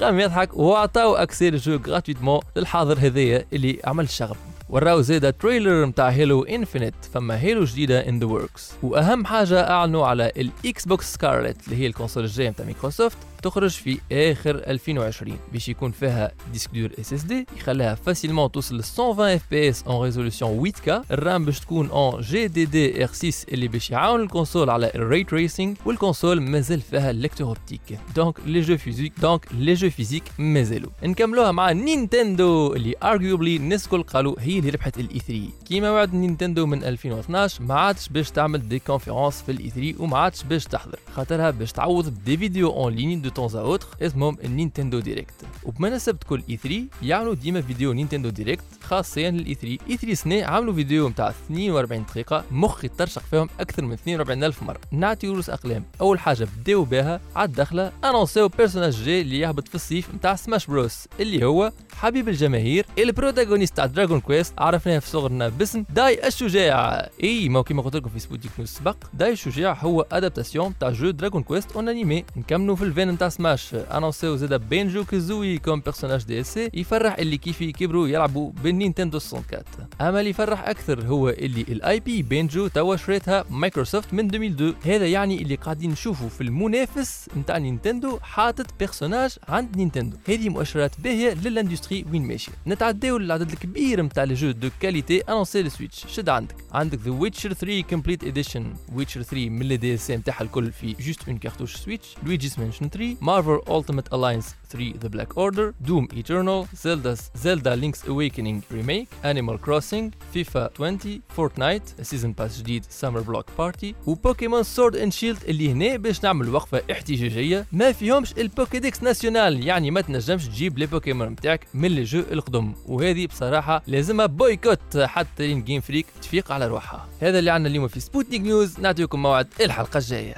قام يضحك وعطاو accès ال jeu gratuitement للحاضر هذايا اللي عمل الشغب وراو زيدا trailer متاع Halo Infinite فما Halo جديدة in the works وأهم حاجة أعلنوا على ال Xbox Scarlett اللي هي ال console الجاية متاع مايكروسوفت تخرج في آخر 2020 باش يكون فيها disque dur SSD يخليها facilement توصل ل 120 FPS en résolution 8K ال RAM باش تكون en GDDR 6 اللي باش يعاون ال console على ال ray tracing وال console مازال فيها ال lecteur optique donc les jeux physiques donc les jeux physiques مازالوا. نكملوها مع نينتندو اللي arguably الناس الكل قالوا هي اللي ربحت ال E3 كيما وعد نينتندو من 2012 ما عادش باش تعمل des conférences في ال E3 وما عادش باش تحضر. خاطرها باش تعوض ب des vidéos en ligne de temps à autre اسمهم ال Nintendo Direct وبمناسبة كل E3 يعملوا ديما vidéo Nintendo Direct خاصيا لل E3 E3 سنة عملوا فيديو نتاع 42 دقيقة مخي ترشق فيهم أكثر من 42 الف مرة نعطي رؤوس اقلام اول حاجة بداو بها على الدخلة انونسيو personnage جاي اللي يهبط في الصيف نتاع Smash Bros اللي هو حبيب الجماهير ال protagoniste تاع Dragon Quest عرفناه في صغرنا باسم داي الشجاع اي ما كيما قلت لكم في Sputnik News سبق داي الشجاع هو adaptation تاع jeu Dragon Quest en animé نكملوا في ال fin نتاع سماش انونسيو زادا Banjo-Kazooie comme personnage DLC يفرح اللي كيف كبروا يلعبوا بال Nintendo 64 اما اللي يفرح أكثر هو اللي ال IP Banjo توا شريتها مايكروسوفت من 2002 هذا يعني اللي قاعدين نشوفوا في المنافس نتاع نينتندو حاطط personnage عند نينتندو هذه مؤشرات باهيه لل industry وين ماشيه نتعداو للعدد الكبير نتاع les jeux de qualité annoncés لل Switch شد عندك عندك The Witcher 3 Complete Edition Witcher 3 من les DLC نتاعها الكل في juste en cartouche Switch Luigi's Mansion 3 Marvel Ultimate Alliance 3 The Black Order Doom Eternal Zelda's Zelda Link's Awakening Remake Animal Crossing FIFA 20 Fortnite season pass جديد Summer Block Party و Pokémon Sword and Shield اللي هنا باش نعمل وقفة احتجاجية. ما فيهمش ال Pokédex national يعني ما تنجمش تجيب les Pokémon نتاعك من les jeux القدم. وهذه بصراحة لازمها boycott حتى لين Game Freak تفيق على روحها. هذا اللي عندنا اليوم في Sputnik News نعطيكم موعد الحلقة الجاية.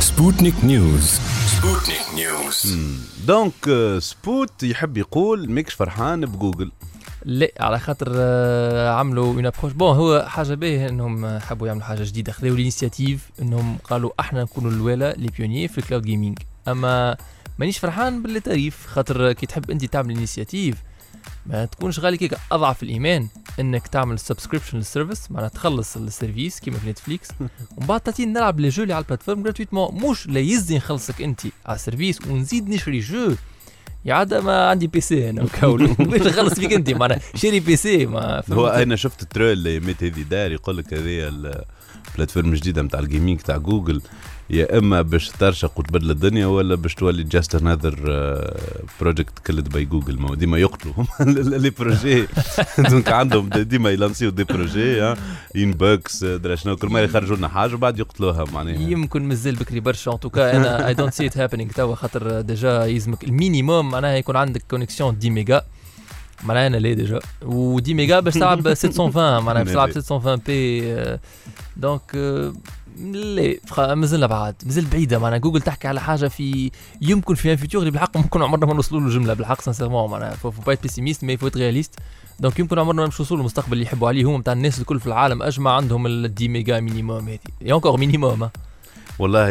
Sputnik News Sputnik News donc سبوت يحب يقول ميكش فرحان بجوجل. لا على خاطر آه، عملوا une approche bon هو حاجة باهية إنهم حبوا يعملوا حاجة جديدة. خذوا ال initiative إنهم قالوا أحنا نكونوا الاولى les pionniers في ال cloud gaming أما مانيش فرحان ب les tarifs خاطر كي تحب أنت تعمل initiative ما تكونش غالي كيك أضعف الإيمان إنك تعمل subscription لل service معناها تخلص ال service كيما في نتفليكس ومن بعد تعطيني نلعب les jeux اللي على ال plateforme gratuitement مش لا يزي نخلصك أنت على السيرفيس ونزيد نشري جو. يا عاد ما عندي بي سي أنا مكون باش نخلص فيك أنت معناها شري بي سي ما؟ هو أنا شفت ترول اللي ميت هذه دار يقول لك هذه البلاتفورم الجديده نتاع الجيمنج تاع جوجل يا إما باش ترشق وتبدل الدنيا ولا باش تولي جاست انذر بروجكت كلد باي جوجل ما هو ديما يقتلوا. لي بروجي. دونك عندهم ديما يلانسيو دي بروجي ان بوكس درا شنو كل ما يخرجوا لنا حاجة وبعد يقتلوها معناها. يمكن مازال بكري برشا. en tout cas أنا I don't see it happening توا خاطر déjà يلزمك ال minimum معناها يكون عندك connexion 10 ميجا. معناها أنا لا déjà و 10 ميجا باش تلعب 720 معناها باش تلعب 720 p donc آه، لا مازلنا بعاد مازال بعيدة. معناها جوجل تحكي على حاجة في يمكن في futur اللي بالحق ممكن عمرنا ما نوصلوا له جملة بالحق sincèrement معناها faut فو pas pessimiste mais faut réaliste donc يمكن عمرنا ما نوصلوا للمستقبل اللي يحبوا عليه هم نتاع الناس الكل في العالم أجمع عندهم ال 10 méga minimum هذه. et encore minimum والله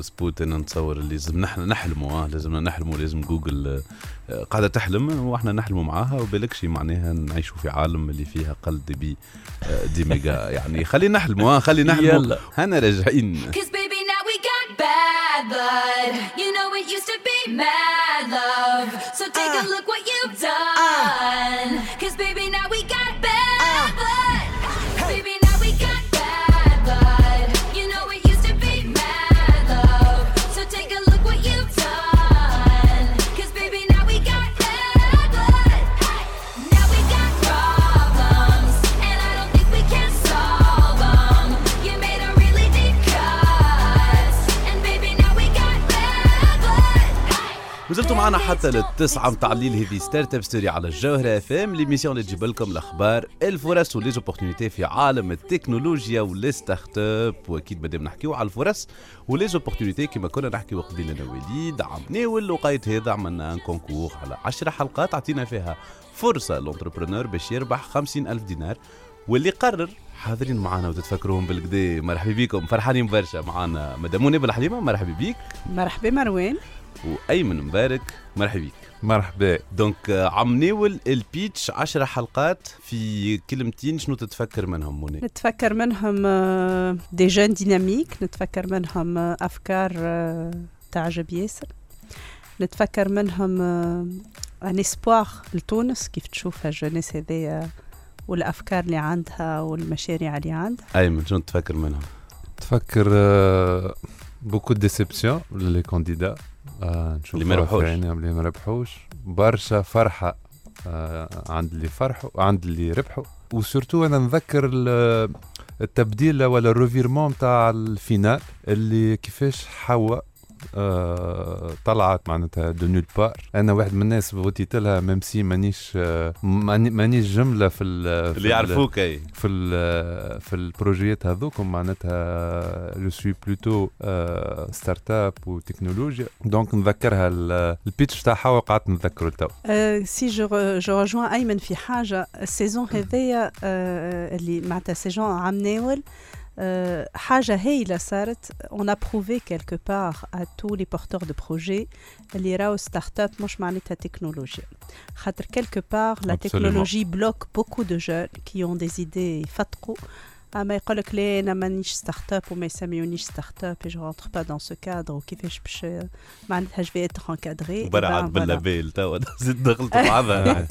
سبوت أنا نتصور اللي لازم نحن نحلموا آه، لازمنا نحلموا لازم جوجل آه، قاعدة تحلم وإحنا نحلموا معاها وبالكشي معناها نعيشوا في عالم اللي فيها كل débit آه، dix méga يعني خلينا نحلموا آه، خلينا نحلموا يلا. هنا راجعين Cause baby, now we got bad blood. You know it used to be mad love. So take a look what you've done. Cause baby, now we got bad وصلتوا معنا حتى للتسعة متاع الليل هذه Startup Story على الجوهرة أف إم. l'émission اللي تجيب لكم الأخبار الفرص و les opportunités في عالم التكنولوجيا وال startup وأكيد مادام نحكيو على الفرص و les opportunités كما كنا نحكيو قبيل أنا وليد عمناول وقيت هذا عملنا un concours على 10 حلقات عطينا فيها فرصة l'entrepreneur باش يربح 50 ألف دينار واللي قرر حاضرين معنا وتتفكروهم بالكدا مرحبا بكم فرحانين برشا معنا مدام منى بن حليمة مرحبا بيك مرحبا مروان. وأيمن مبارك مرحبا بيك مرحبا. donc آه، عمناول ال pitch 10 حلقات في كلمتين شنو تتفكر منهم منى؟ نتفكر منهم آه، des jeunes dynamiques نتفكر منهم آه، أفكار آه، تعجب ياسر. نتفكر منهم un espoir لتونس كيف تشوف ال jeunesse هذيا والأفكار اللي عندها والمشاريع اللي عندها. أيمن شنو تتفكر منهم؟ تفكر beaucoup déception les candidats نشوف اللي ما ربحوش. اللي ما ربحوش برشا فرحة آه، عند اللي فرحوا عند اللي ربحوا و surtout أنا نذكر ال- التبديل ولا ال revirement تاع ال finale اللي كيفاش حواء آه طلعت معناتها de nulle part أنا واحد من الناس vote يت لها même si مانيش آه ماني- مانيش جملة في ال- في اللي ال- يعرفوك أي. في ال في ال projet يات هذوكم معناتها je suis plutôt ستارت اب وتكنولوجيا دونك نذكرها ال- البيتش تاعها وقعدت نتذكره تو أه سي جو جو رجوان ايمن في حاجة. السيزون هذايا أه اللي معناتها سيزون عام ناول أه حاجة هايله صارت اون ا بروفي كيلكو بار ا تو لي بورتور دو بروجي اللي راهو ستارت اب مش معناتها تكنولوجيا خاطر كيلكو بار لا Absolument. تكنولوجي بلوك بوكو دو جون كي اون دي زيدي يفتقوا اما يقول لك لا أنا مانيش ستارت اب وما يسميونيش ستارت اب جو رونتر با دون سو كادر وكيفاش باش معناتها جو في اتر انكادري برعت باللابيل توا زيد دخلت بعضها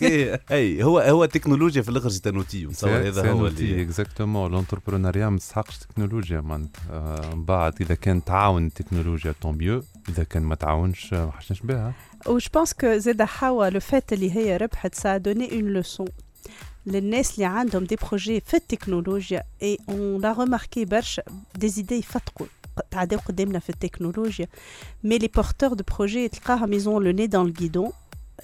اي هو هو التكنولوجيا في الأخر سي انوتي نتصور هذا هو اللي اكزاكتومون لونتربرونيا ما تستحقش تكنولوجيا معناتها من بعد إذا كان تعاون التكنولوجيا طون بيو إذا كان ما تعاونش ما حشناش بها وج بونس كو زاد حوا لو فات اللي هي ربحت سا دوني اون لوسون للناس اللي عندهم دي بروجي في التكنولوجيا اي اون لا ريماركي برشا دي زيدي يفتقوا تعداو قدامنا في التكنولوجيا مي لي بورتور دو بروجي تلقاهم يزون لو ني دون الجيدون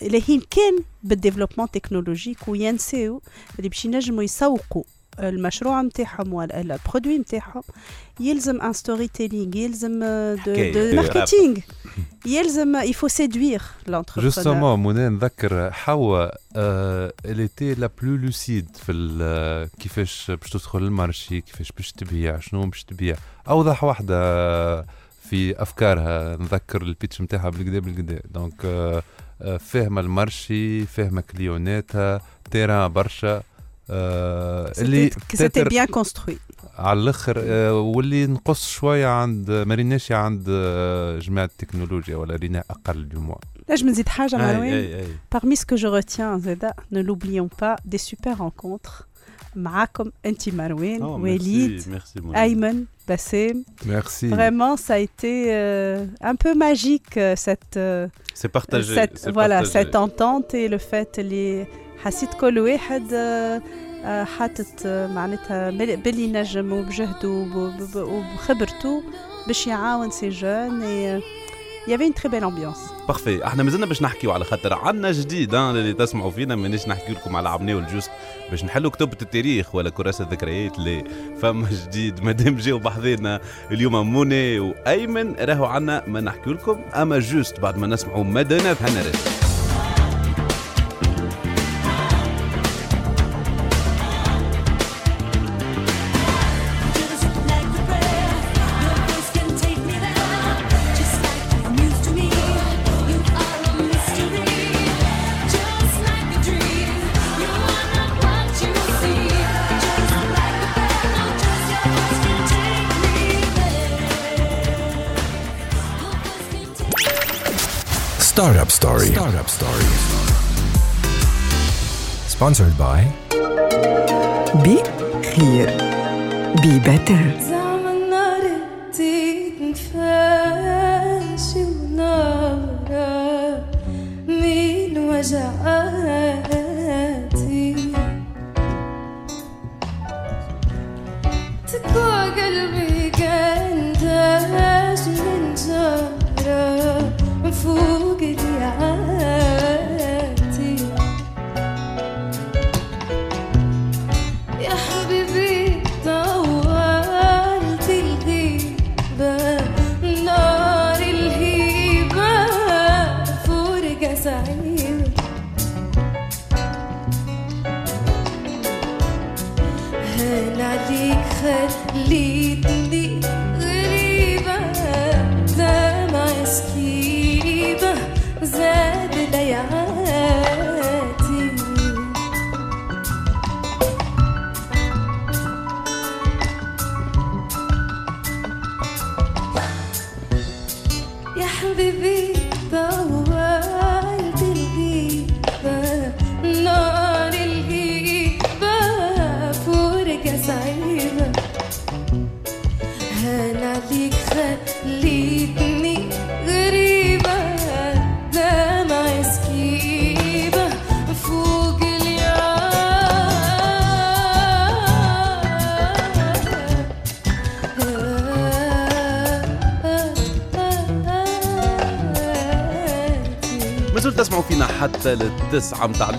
لاهين كان بالديفلوبمون تكنولوجيك وينساو اللي باش ينجموا يسوقوا المشروع نتاعهم ولا البرودوي نتاعهم يلزم ان ستوري تيلينغ يلزم دو. دو ماركتينغ يلزم يفو سيدوير l'entrepreneur justement منى نذكر حواء اللي était la plus lucide في ال- كيفاش باش تدخل ال marché كيفاش باش تبيع شنو باش تبيع. أوضح واحدة في أفكارها نذكر ال pitch نتاعها بالكدا بالكدا donc آه، آه، فاهمه ال marché فاهمه كليوناتها terrain برشا. آه، اللي سيتي peut-être بيان كونستروي على الاخر آه، واللي نقص شويه عند ما ريناش عند آه، جماعه التكنولوجيا ولا رينا اقل دو موا نجم نزيد حاجه أي- مروان أي- أي. Parmi ce que je retiens, Zeda, ne l'oublions pas, des super rencontres. معاكم انت مروان Oh, وليد merci, merci, mon ami. Ayman Bassem ميرسي vraiment ça a été euh, un peu magique euh, cette euh, C'est partagé. cette c'est voilà partagé. cette entente et le fait اللي حسيت كل واحد آه، آه، حاطط آه، معناتها بال- باللي نجم وبجهده وب- وب- وبخبرته باش يعاون سي جون avait une très belle ambiance. parfait إحنا مازلنا باش نحكيو على خاطر عنا جديد اللي تسمعوا فينا مانيش نحكي لكم على عمناول juste باش نحلوا كتبة التاريخ ولا كراسة الذكريات لا فما جديد مادام جاو بحذانا اليوم. منى وأيمن راهو عنا ما نحكيو لكم أما juste بعد ما نسمعوا مدنا هنا Story. Startup Story. Sponsored by بي خير بي بيتر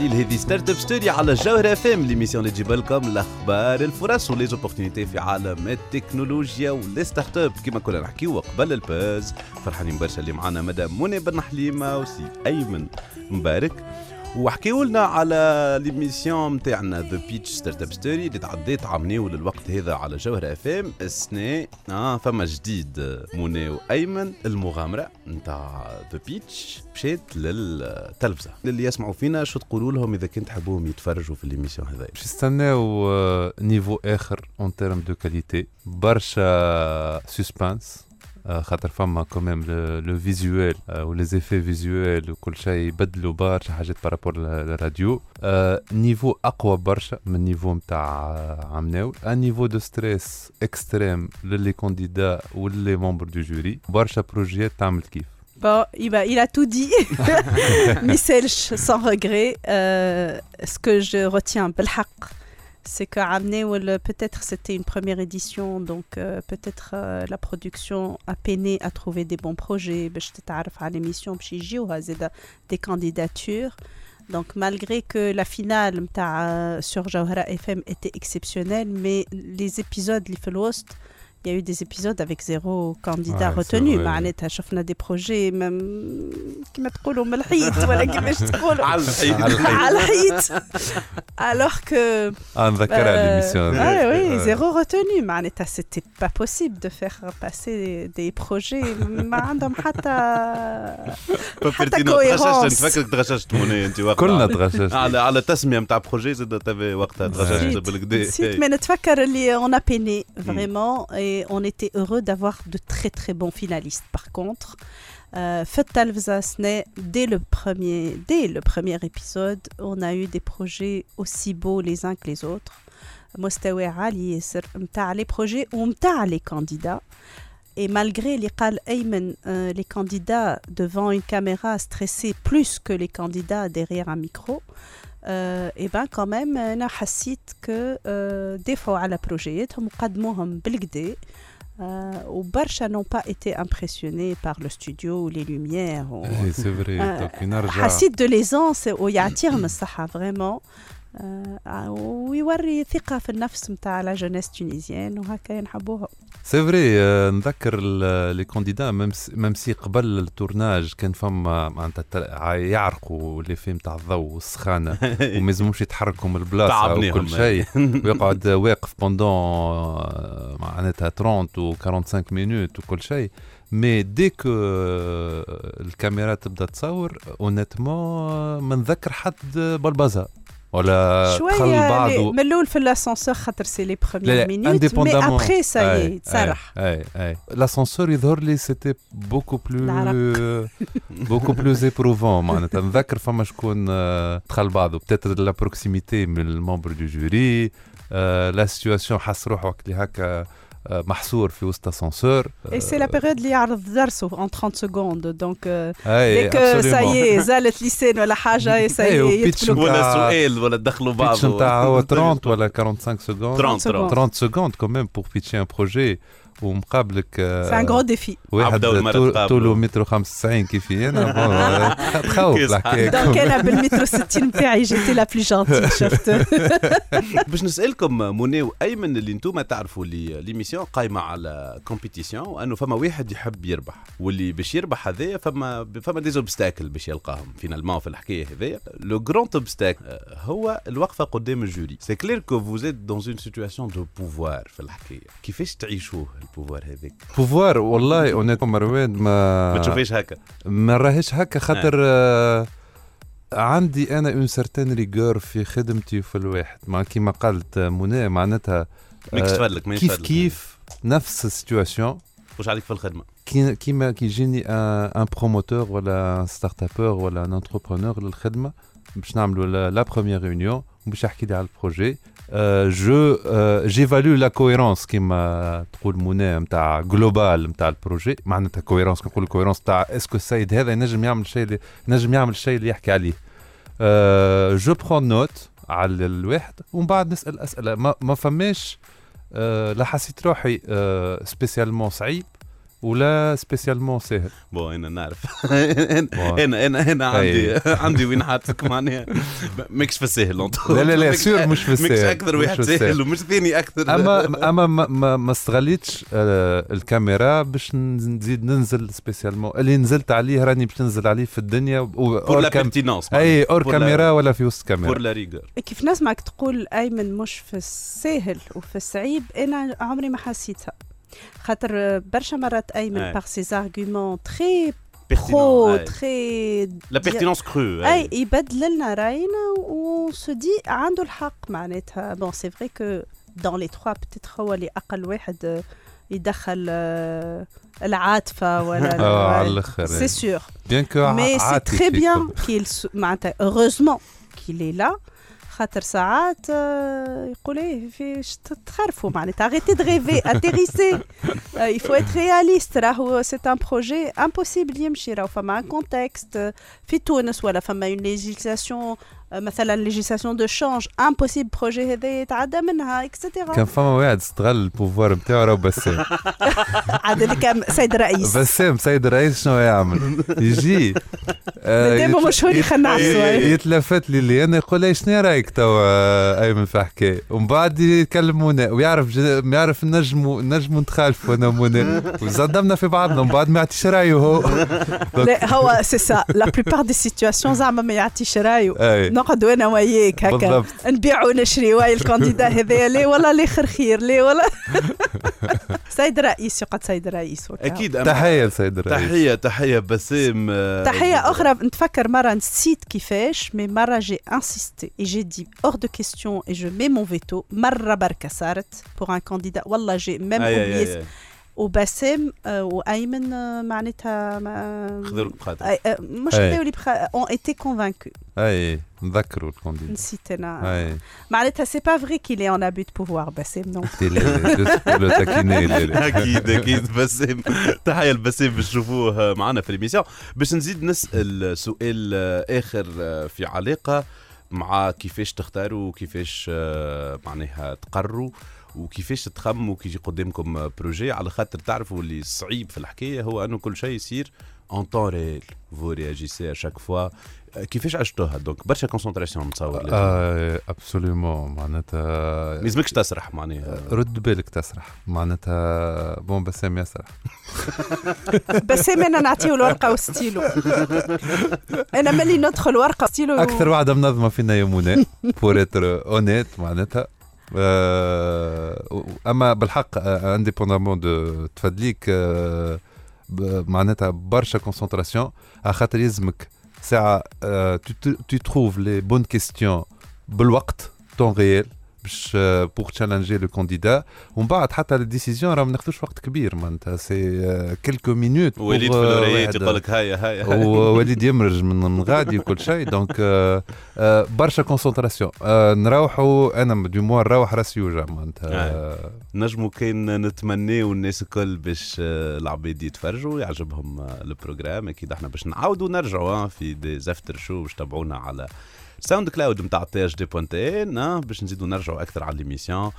للتسعة متاع الليل هذه Startup Story على الجوهرة اف ام l'émission اللي تجيب لكم الاخبار الفرص و les opportunités في عالم التكنولوجيا و les startups كيما كنا نحكيو قبل الباز فرحانين برشا اللي معنا مدام منى بن حليمة وسي أيمن مبارك. وحكيوا لنا على l'émission نتاعنا The Pitch Startup Story اللي تعديت عامناول للوقت هذا على جوهر اف ام السنة آه فما جديد. منى وأيمن المغامرة نتاع The Pitch مشيت للتلفزة. اللي يسمعوا فينا شو تقولوا لهم إذا كنت تحبوهم يتفرجوا في l'émission هذا؟ باش يستناو آه، niveau آخر en termes de qualité برشا suspense خاطر فما quand même le visuel و les effets visuels وكل شيء يبدلوا برشا حاجات par rapport للراديو آه، niveau أقوى برشا من niveau نتاع عمناول un niveau de stress extrême ل les candidats و les membres de jury برشا projet يات تعمل كيف Bon, il, va- il a tout dit. Michel, sans regret. Euh, ce que je retiens, بالحق, c'est que peut-être c'était une première édition, donc euh, peut-être euh, la production a peiné à trouver des bons projets. Ben, à l'émission des candidatures. Donc malgré que la finale euh, sur Jawara FM était exceptionnelle, mais les épisodes, les il y a eu des épisodes avec zéro candidat Ouais, retenu. c'est vrai. معناتها شفنا des projets même كما تقولوا من الحيط ولا كيفاش تقولوا على الحيط. على الحيط. على الحيط alors que آه نذكرها Euh, l'émission ah oui, Ouais. zéro retenu. معناتها c'était pas possible de faire passer des projets ما عندهم حتى حتى بيرتينو تغششت cohérence. نتفكرك تغششت منى انت وقتها كلنا على- تغششنا. على على تسميه نتاع بروجي زاد تافي وقتها تغششت نسيت بالكدا نسيت mais نتفكر اللي on a peiné vraiment et on était heureux d'avoir de très très bons finalistes par contre euh, في التلفزة سنة dès le premier dès le premier épisode on a eu des projets aussi beaux les uns que les autres مستوى عالي ياسر متاع les projets ومتاع les candidats et malgré les قال أيمن euh, les candidats devant une caméra stressés plus que les candidats derrière un micro euh, et ben quand même أنا حسيت ك euh, دافعوا على بروجياتهم وقدموهم بالكدا euh, وبرشا n'ont pas été impressionnés par le studio ou les lumières ou... إيه، c'est vrai. آه، Donc, نرجع حسيت de l'aisance ويعطيهم الصحة vraiment آه، ويوري ثقة في النفس متاع la jeunesse tunisienne وهكا نحبوها c'est vrai نذكر les candidats même même si قبل ال tournage كان فما معناتها يعرقوا les films تاع الضوء والسخانة وما يلزموش يتحركوا من البلاصة وكل شيء. ويقعد واقف pendant معناتها 30 و 45 minutes وكل شيء. mais dès que الكاميرا تبدأ تصور honnêtement ما نذكر حد بالبازار ولا دخل شوية بعض من الأول في الاسانسور خاطر c'est les premières minutes mais. après ça y est، يتسرح اي اي l'ascenseur يظهر لي c'était beaucoup plus. beaucoup plus éprouvant معناتها نذكر فما شكون دخل بعضه peut-être la proximité من ال membres du jury لا سيتواسيون حس روحه وقت اللي هكا محصور في وسط اسانسور Et c'est la période اللي يعرض درسه en 30 secondes. Donc euh, أي، dès que ça y absolument. est زالت لسان ولا حاجة ça y أي، est وبيتش يدخلوا متاع- ولا سؤال ولا دخلوا بعض بيتش نتاع هو 30 ولا 45 سكوند 30 30 30 سكوند كوميم بور بيتشي ان بروجي ومقابلك آه، un gros défi. واحد. طوله متر 95 كيفي أنا بون، تخوف الحكاية donc أنا بالمتر 60 نتاعي j'étais la plus gentille شفت باش نسألكم منى وأيمن اللي أنتم تعرفوا اللي l'émission قايمة على compétition وأنه فما واحد يحب يربح واللي باش يربح هذايا فما فما des obstacles باش يلقاهم finalement في الحكاية هذيا le grand obstacle هو الوقفة قدام ال jury. c'est clair que vous êtes dans une situation de pouvoir في الحكاية. كيفاش تعيشوه؟ ال pouvoir هذاك pouvoir؟ والله honnêtement مروان ما ما تشوفيش هكا. ما راهيش هكا خاطر آه عندي أنا une certaine rigueur في خدمتي وفي الواحد. ما كيما قالت منى معناتها ماكش آه، تفلك ماكش كيف تفلك. كيف نفس ال situation واش عليك في الخدمة؟ كي كيما كي يجيني un promoteur ولا startupeur ولا un entrepreneur للخدمة باش نعملوا la- première réunion وباش يحكي لي على ال projet je j'évalue la cohérence كيما تقول منى نتاع globale نتاع ال projet معناتها cohérence نقول cohérence نتاع est-ce que السيد هذا ينجم يعمل الشيء اللي ينجم يعمل الشيء اللي يحكي عليه je prends note على الواحد ومن بعد نسال اسئله ما, ما فماش لا حسيت روحي spécialement صعيب ولا spécialement سهل؟ bon أنا نعرف. أنا أنا أنا عندي أي. عندي وين حاطك معناها ماكش في السهل أنت. لا لا لا ماكش- سور مش في ماكش السهل أكثر واحد. سهل ومش ثاني أكثر. اما أما ما, ما, استغليتش آه، الكاميرا باش نزيد ننزل سبيسيالمون. اللي نزلت عليه راني باش ننزل عليه في الدنيا و- بور لا بيرتينونس أي اور كاميرا ولا في وسط كاميرا. بور لا ريغور كيف نسمعك تقول أيمن مش في الساهل وفي الصعيب أنا عمري ما حسيتها. خاطر برشا مرات ايمن أي. باغ سيز ارغيومون تري Pertinent, برو أي. تري لا بيرتينونس كرو أي يبدل لنا رأينا و سو دي عنده الحق معناتها بون سي فري كو دون لي تخوا بتيتر هو اللي أقل واحد آه، يدخل آه، العاطفة ولا آه، على الآخر، سي أي. سور بيان كو مي سي تري بيان كيل معناتها هeureusement كيل est là خاطر ساعات آه، يقول إيه في ش- تخرفوا معناتها. اريتي دو ريفي اتيريسي il faut être réaliste. راهو c'est un projet impossible يمشي. راهو فما un contexte في تونس ولا فما une législation آه، مثلا législation de change impossible projet هذا يتعدى منها اكسترا كان فما واحد استغل ال pouvoir نتاعو راه بسام. عاد كان سيد الرئيس. بسام سيد الرئيس شنو يعمل؟ يجي. آه، ديما يتل- مشهور يخنع. يتلفت لي اللي أنا يقول لي شنو رأيك توا آه، أيمن في حكايه ومن بعد يكلمونا ويعرف يعرف نجموا نجموا نتخالفوا أنا ومنى وصدمنا في بعضنا ومن بعد ما يعطيش رأيه هو. لا هو c'est ça la plupart des situations زعما ما يعطيش رايو أي. نقعدوا أنا وياك هكا. نبيع ونشري واي ال candidat هذايا. ليه ولا الآخر خير ليه ولا سيد رئيس يقعد سيد رئيس وكا. أكيد. تحية لسيد الرئيس. تحيه تحية بسام آه، تحية أخرى. نتفكر مرة نسيت كيفاش mais مرة j'ai insisté et j'ai dit hors de question et je mets mon veto مرة بركة صارت pour un candidat والله j'ai même أي- وبسام آه، وأيمن آه، معناتها ما- خذوا بخاطر. أي- آه، مش. خذاو لي اون ايتي كونفانكو أي نذكروا الكونديدا نسيت أنا. معناتها سي با فري كيل اي اون ابي دو بوفوار بسام نو لو تاكيني أكيد أكيد بسام تحية لبسام باش تشوفوه معنا في الإميسيون. باش نزيد نسأل سؤال آه، آخر آه، في علاقة مع كيفاش تختاروا وكيفاش آه، معناها تقرروا. وكيفاش تخمموا كي يجي قدامكم projet على خاطر تعرفوا اللي الصعيب في الحكاية هو أنه كل شيء يصير en temps réel vous réagissez à chaque fois كيفاش عشتوها؟ donc برشا concentration نتصور لازم. آه absolument معناتها ما يلزمكش تسرح معناها. رد بالك تسرح. معناتها bon بسام يسرح. بسام أنا نعطيه الورقة وستيلو. أنا ملي ندخل ورقة ستيلو. أكثر واحدة منظمة فينا يا منى. pour être honnête معناتها أما بالحق indépendamment de تفدليك آه، ب- معناتها برشا concentration على خاطر يلزمك ساعة tu trouves les bonnes questions بالوقت temps réel باش pour challenger le candidat ومن بعد حتى les décisions راه ما ناخذوش وقت كبير معناتها c'est quelques minutes وليد في الورايات يقول لك هيا هيا. ووليد يمرج من غادي وكل شيء. donc آه، آه، برشا concentration آه، نروحوا أنا du moins نروح راسي يوجع معناتها. آه. نجموا كان نتمناو الناس الكل باش آه، العباد يتفرجوا يعجبهم آه، ال programme أكيد إحنا باش نعاودوا نرجعوا آه، في دي زفتر شو باش تابعونا على SoundCloud نتاع THD point tn آه، باش نزيدوا نرجعوا أكثر على l'émission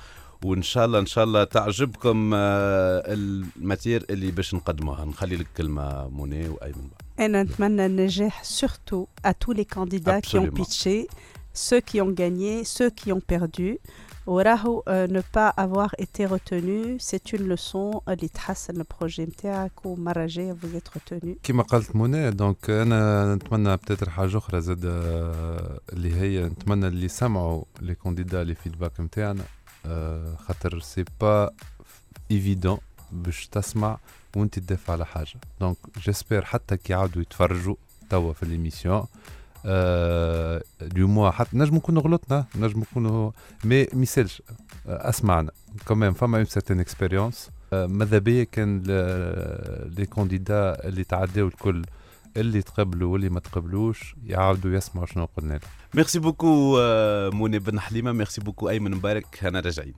وان شاء الله ان شاء الله تعجبكم آه، ال matière اللي باش نقدموها. نخلي لك كلمة منى وأيمن أنا نتمنى النجاح surtout à tous les candidats qui ont Absolument. pitché. Ceux qui ont gagné ceux qui ont perdu. Euh, ne pas avoir été retenu c'est une leçon. اللي تحسن ال projet نتاعك ومره جاية vous êtes retenu. كيما قالت منى donc أنا نتمنى peut-être حاجة أخرى زاد آه، اللي هي نتمنى اللي سمعوا les candidats les feedbacks نتاعنا آه، خاطر c'est pas évident باش تسمع وانت تدافع على حاجة donc j'espère حتى كي يعاودوا يتفرجوا توا في l'émission آه du moins حتى نجم نكونوا غلطنا نجم نكونوا mais ميسالش آه أسمعنا. كمان فما une certaine expérience ماذا بيا؟ كان les candidats اللي تعداو الكل اللي تقبلوا واللي ما تقبلوش يعاودوا يسمعوا شنو قلنا لهم. merci beaucoup آه، منى بن حليمة. merci beaucoup أيمن مبارك. هنا راجعين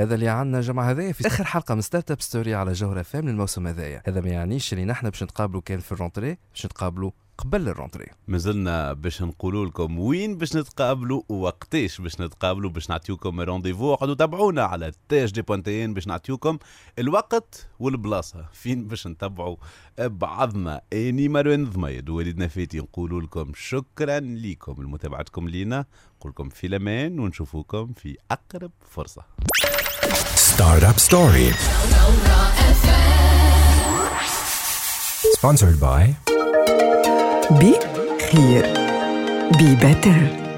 هذا اللي عنا جماعة هذايا في آخر حلقة من Startup Story على جوهره فام للموسم هذايا هذا ما يعنيش اللي نحن باش نتقابلوا كان في ال rentrée باش نتقابلوا قبل ال rentrée. مازلنا باش نقولوا لكم وين باش نتقابلوا ووقتاش باش نتقابلوا باش نعطيوكم rendez-vous قعدوا تابعونا على THD point tn باش نعطيوكم الوقت والبلاصة. فين باش نتبعوا بعضنا أني مروان ضميد ووليد نفيتي نقولوا لكم شكرا لكم لمتابعتكم لينا. نقول لكم في الامان ونشوفوكم في أقرب فرصة. Start up Story Sponsored by بي خير be better